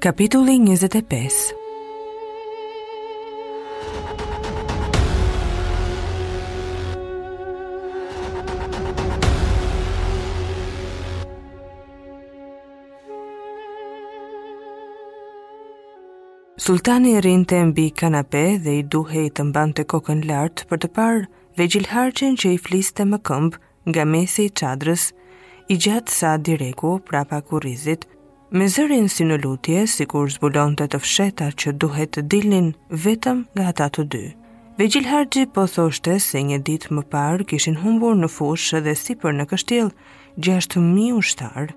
Kapitulli 25 Sulltani rrinte mbi kanape dhe i duhej të mbante kokën lart për të parë Veqilharxhin që i fliste më këmbë nga mesi i çadrës, i gjatë sa direku prapa kurrizit, me zërin si në lutje, sikur zbulonte të fshehta që duhet të dilnin vetëm nga ata të dy. Veqilharxhi po thoshte se një ditë më parë kishin humbur në fushë dhe sipër në kështjellë 6.000 ushtarë.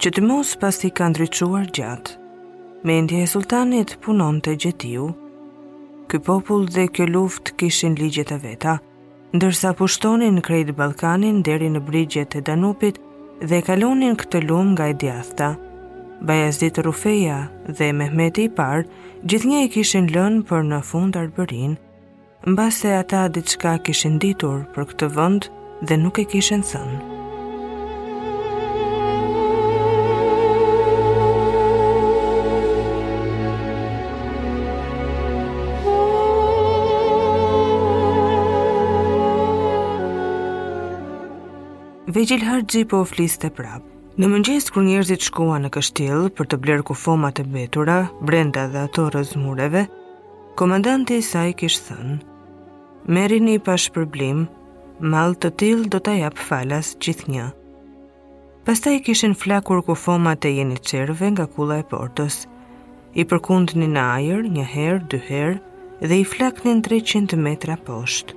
Që të mos pasti ka ndriçuar gjatë. Mendja e sulltanit punonte gjetiu. Ky popull dhe kjo luftë kishin ligjet e veta, ndërsa pushtonin krejt Ballkanin deri në brigjet e Danubit dhe kalonin këtë lumë nga e djathta. Bajazit Rufeja dhe Mehmeti i parë gjithnjë e kishin lënë për në fund Arbërinë, Mbase ata diçka kishin ditur për këtë vend dhe nuk e kishin thënë. Veqilharxhi po fliste prapë. Në mëngjes kur njerëzit shkuan në kështjellë për të blerë kufomat e mbetura, brenda dhe ato rrëzë mureve, Komandanti i saj kish thënë, Merrini pa shpërblim, mall të tillë do t'ju jap falas gjithnjë. Pastaj i kishin flakur kufomat e jeniçerëve nga kulla e portës. I përkundnin në ajër, një herë, dy herë, dhe i flaknin 300 metra poshtë.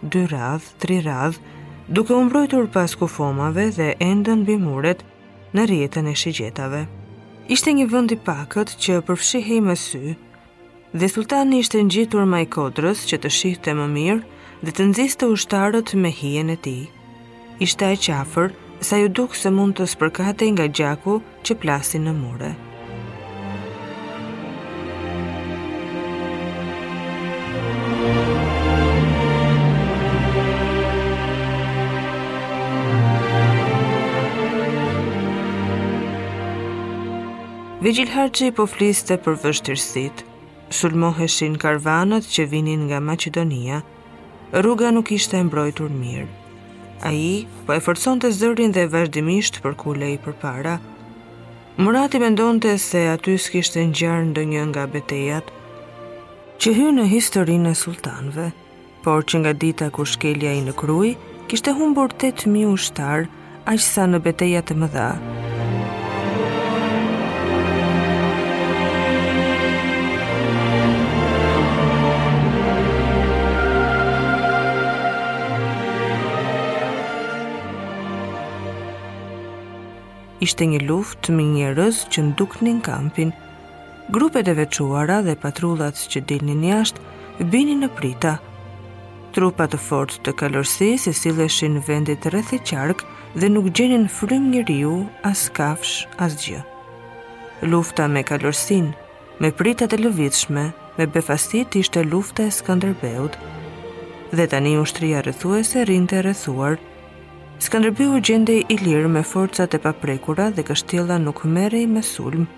dy radhë, tri radhë, duke u mbrojtur pas kufomave dhe endën mbi muret në rrjetën e shigjetave. Ishte një vend i pakët që përfshihej me sy, dhe sulltani ishte ngjitur majë kodrës që të shihte më mirë dhe të nxiste ushtarët me hijen e tij. Ishte aq afër sa iu duk se mund të spërkatej nga gjaku që plasin në mure. Veqilharxhi po fliste për vështirësitë. Sulmoheshin karvanët që vinin nga Maqedonia, Rruga nuk ishte e mbrojtur mirë. Ai po e forconte zërin dhe vazhdimisht përkulej përpara. Murati mendonte se aty s'kishte ngjarë ndonjë nga betejat që hyjnë në historinë e sulltanëve, por që nga dita kur shkeli ai në Krujë kishte humbur 8000 ushtarë aq sa në betejat e mëdha. Ishte një luftë me njerëz që nduknin kampin, Grupet e veçuara dhe patrullat që dilnin jashtë, binin në prita. Trupa të fortë të kalorësisë i silleshin vendit rreth e qark dhe nuk gjenin frymë njeriu, as kafshë, asgjë. Lufta me kalorësinë, me pritat e lëvizshme, me befasitë ishte lufta e Skanderbeut. Dhe tani ushtria rrethuese rrinte e rrethuar. Skanderbeu gjendej i lirë me forcat e paprekura dhe kështjella nuk merrej me sulm.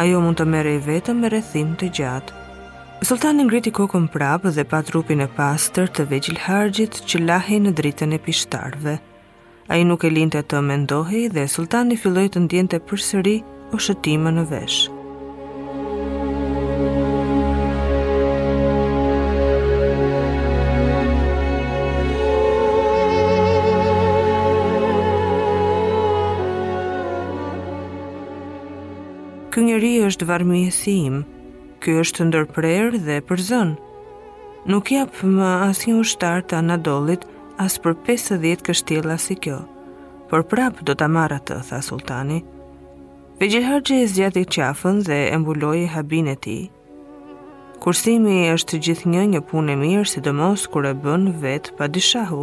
Ajo mund të merrej vetëm me rrethim të gjatë. Sulltani ngriti kokën prapë dhe pa trupin e pastër të vegjilharxhit që lahej në dritën e pishtarëve. Ai nuk e linte të mendohej dhe sulltani filloi të ndiente përsëri oshëtimën në vesh. Ky njeri është varrmihësi im. Ky është ndërprerë dhe përzënë. Nuk jap më asnjë ushtar të Anadollit as për 50 kështjella si kjo. Por prapë do ta marr atë, tha sulltani. Vegjilharxhi e zgjati qafën dhe e mbuloi habinë e tij. Kursimi është gjithnjë një punë e mirë, sidomos kur e bën vetë padishahu,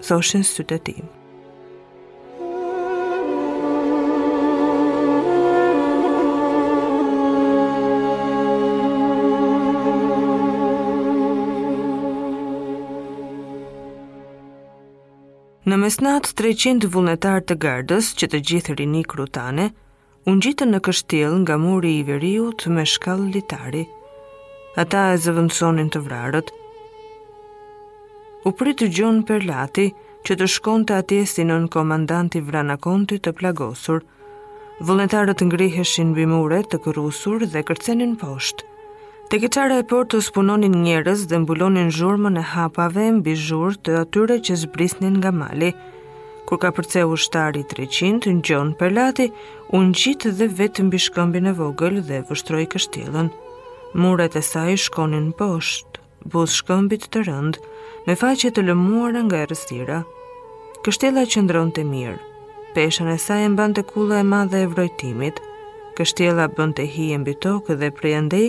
thoshin sytë e tij. Në mesnatë 300 vullnetarë të gardës, që të gjithë rini krutane, U ngjitën në kështjellë nga muri i veriut me shkallë litari. Ata e zëvendësonin të vrarët. U printe Gjon Perlati që të shkonte atje si nënkomandant i Vrana Kontit të plagosur. Vullnetarët ngriheshin mbi mure të kërrusur dhe kërcenin poshtë. Tek e çara e portës punonin njerëz dhe mbulonin zhurmën e hapave mbi zhur të atyre që zbrisnin nga mali. Kur kapërceu ushtari 300, Gjon Perlati u ngjit dhe vetë mbi shkëmbin e vogël dhe vështroi kështjellën. Muret e saj shkonin poshtë, buzë shkëmbit të rëndë, me faqe të lëmuara nga errësira. Kështjella qëndronte mirë, peshën e saj e mbante kulla e madhe e vrojtimit. Kështjella bënte hije mbi tokë dhe prej andej,